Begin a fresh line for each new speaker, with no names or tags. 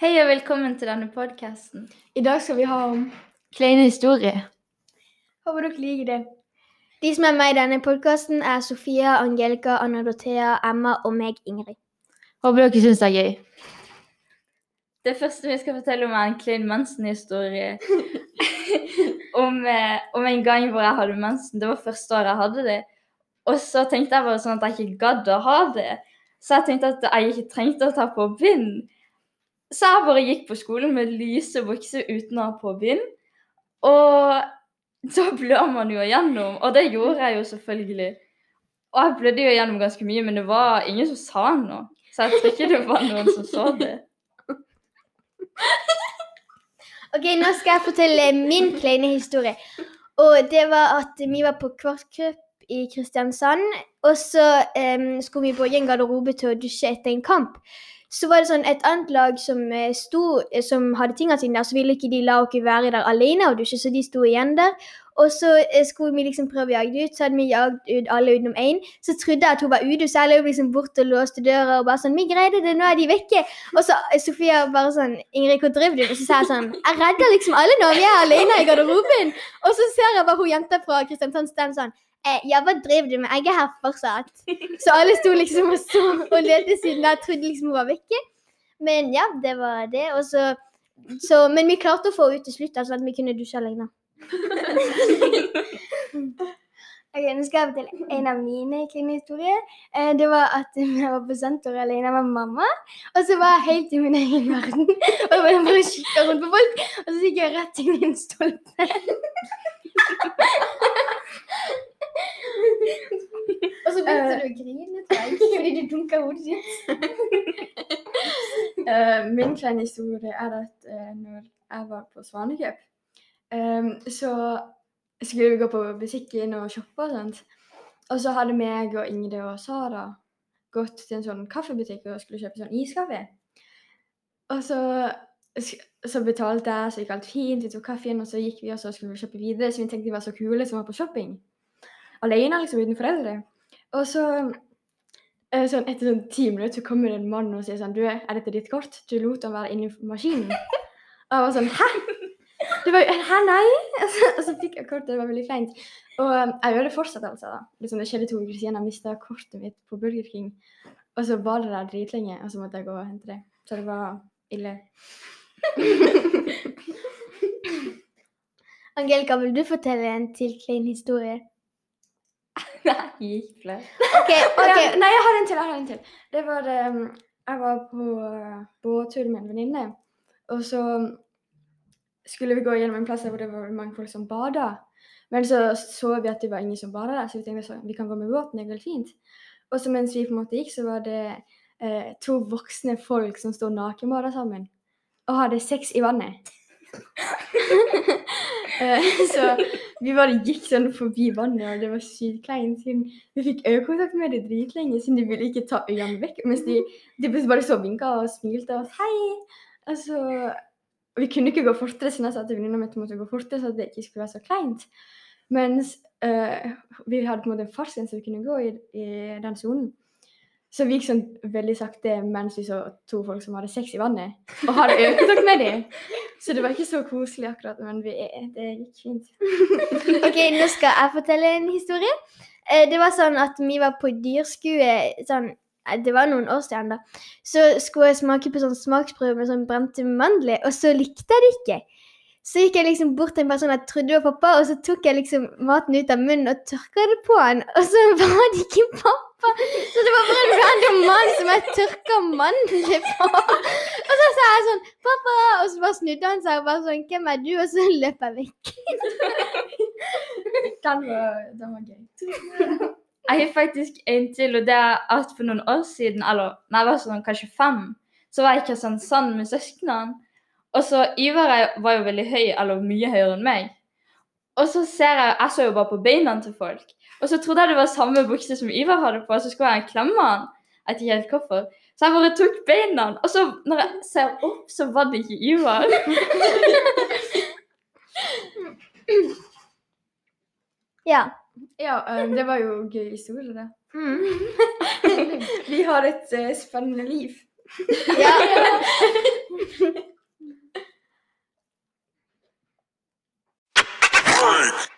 velkommen til denne podkasten.
I dag skal vi ha om
Kleine historier.
Håper dere liker det. De som er med i denne podkasten, er Sofia, Angelica, Anna Dorthea, Emma og meg, Ingrid.
Håper dere syns det er gøy. Det første vi skal fortelle om, er en klein mensen-historie. om, eh, om en gang hvor jeg hadde mensen. Det var første året jeg hadde det. Og så tenkte jeg bare sånn at jeg ikke gadd å ha det. Så jeg tenkte at jeg ikke trengte å ta på bind. Så jeg bare gikk på skolen med lyse bukser uten å ha på bind. Og da blør man jo igjennom, og det gjorde jeg jo selvfølgelig. Og jeg blødde jo gjennom ganske mye, men det var ingen som sa noe. Så jeg tror ikke det var noen som så det.
Ok, Nå skal jeg fortelle min kleine historie. Og det var at vi var på kvartcup i Kristiansand. Og så um, skulle vi bruke en garderobe til å dusje etter en kamp. Så var det sånn et annet lag som eh, sto, eh, som hadde tingene sine der, så ville ikke de la oss være der alene og dusje, så de sto igjen der. Og så eh, skulle vi liksom prøve å jage det ut, så hadde vi jaget ut alle utenom én. Så trodde jeg at hun var ute, så jeg løp liksom bort og låste døra og bare sånn 'Vi greide det, nå er de vekke.' Og så Sofia bare sånn 'Ingrid, hvor driver du?' Og så sa jeg sånn 'Jeg redder liksom alle nå, vi er alene i garderoben.' Og så ser jeg bare hun jenta fra Kristiansand stemme sånn 'Ja, hva driver du med? Jeg er her fortsatt.' Så alle sto liksom og så og lette siden jeg trodde liksom hun var vekke. Men ja, det var det. Så, så Men vi klarte å få henne ut til slutt, altså at vi kunne dusje alene. Ok, Nå skal jeg fortelle en av mine klinehistorier. Eh, det var at jeg var på senter alene med mamma. Og så var jeg helt i min egen verden. Og jeg bare kikka rundt på folk, og så gikk jeg rett inn i en stolpe. og så begynte du å grine, tror jeg, fordi du dunka hodet ditt.
uh, min kleine historie er at uh, når jeg var på Svanekjøp, um, så skulle vi gå på butikken og shoppe og sånt. Og så hadde meg og Ingrid og Sara gått til en sånn kaffebutikk og skulle kjøpe sånn iskaffe. Og så, så betalte jeg, så gikk alt fint, vi tok kaffen, og så gikk vi og så skulle vi kjøpe videre, så vi tenkte vi var så kule som var på shopping. Alene, liksom, uten foreldre. Og så eh, sånn, etter sånn ti minutter så kommer det en mann og sier sånn Du, er dette ditt kort? Du lot ham være inni maskinen. Og jeg var sånn Hæ? Det var jo Hæ, nei? Og så, fikk jeg kortet, det var veldig fint. Og um, jeg gjør det fortsatt, altså. da. Liksom, det skjedde to uker siden jeg mista kortet mitt på Burger King. Og så var det der dritlenge, og så måtte jeg gå og hente det. Så det var ille.
Angelica, vil du fortelle en til klein historie?
Nei, gikk flere.
Okay,
okay.
ja, nei, jeg har en til. Jeg har en til. Det var um, Jeg var på uh, båttur med en venninne, og så skulle vi gå gjennom en plass hvor det var mange folk som bada. Men så så vi at det var ingen som bada der, så vi tenkte så, vi kan gå med båten, det går fint. Og så mens vi på en måte gikk, så var det eh, to voksne folk som sto nakenbada sammen. Og hadde sex i vannet. Eh, så vi bare gikk sånn forbi vannet, og det var sykt kleint. Vi fikk øyekontakt med dem dritlenge, siden de ville ikke ta øynene vekk. Mens de, de bare så vinka og smilte og sa hei. Altså, vi kunne ikke gå fortere, så jeg sa til venninna mi at måtte gå fortere, så det ikke skulle være så kleint. Mens eh, vi hadde på en måte en fartsgrense vi kunne gå i, i den sonen. Så vi gikk sånn veldig sakte mens vi så to folk som hadde sex i vannet, og hadde øyekontakt med dem. Så det var ikke så koselig akkurat, men vi, det gikk fint.
Ok, nå skal jeg fortelle en historie. Eh, Det var sånn at vi var på dyrskue sånn, eh, Det var noen år siden, da. Så skulle jeg smake på sånn smaksprøve med sånn brente mandler, og så likte jeg det ikke. Så gikk jeg liksom bort til en person jeg trodde var pappa, og så tok jeg liksom maten ut av munnen og tørka det på han, og så var det ikke pappa. Så det var bare en random mann som jeg tørka mandler på. Og så sa jeg sånn 'Pappa!' Og så bare snudde han seg og bare sånn 'Hvem er du?' Og så løp jeg vekk.
Den var, den var gøy.
Jeg har faktisk en til, og det er at for noen år siden, eller når jeg var sånn kanskje fem, så var jeg i Kristiansand med søsknene. Og så Ivar var jo veldig høy, eller mye høyere enn meg. Og så ser jeg Jeg så jo bare på beina til folk. Og så trodde jeg det var samme bukse som Ivar hadde på, og så skulle jeg klemme han. Jeg vet ikke helt hvorfor. Så jeg bare tok beina, og så når jeg ser opp, så var det ikke Ivar.
Ja.
Ja, um, det var jo gøy historie, det.
Mm.
Vi har et uh, spennende liv.
ja. break.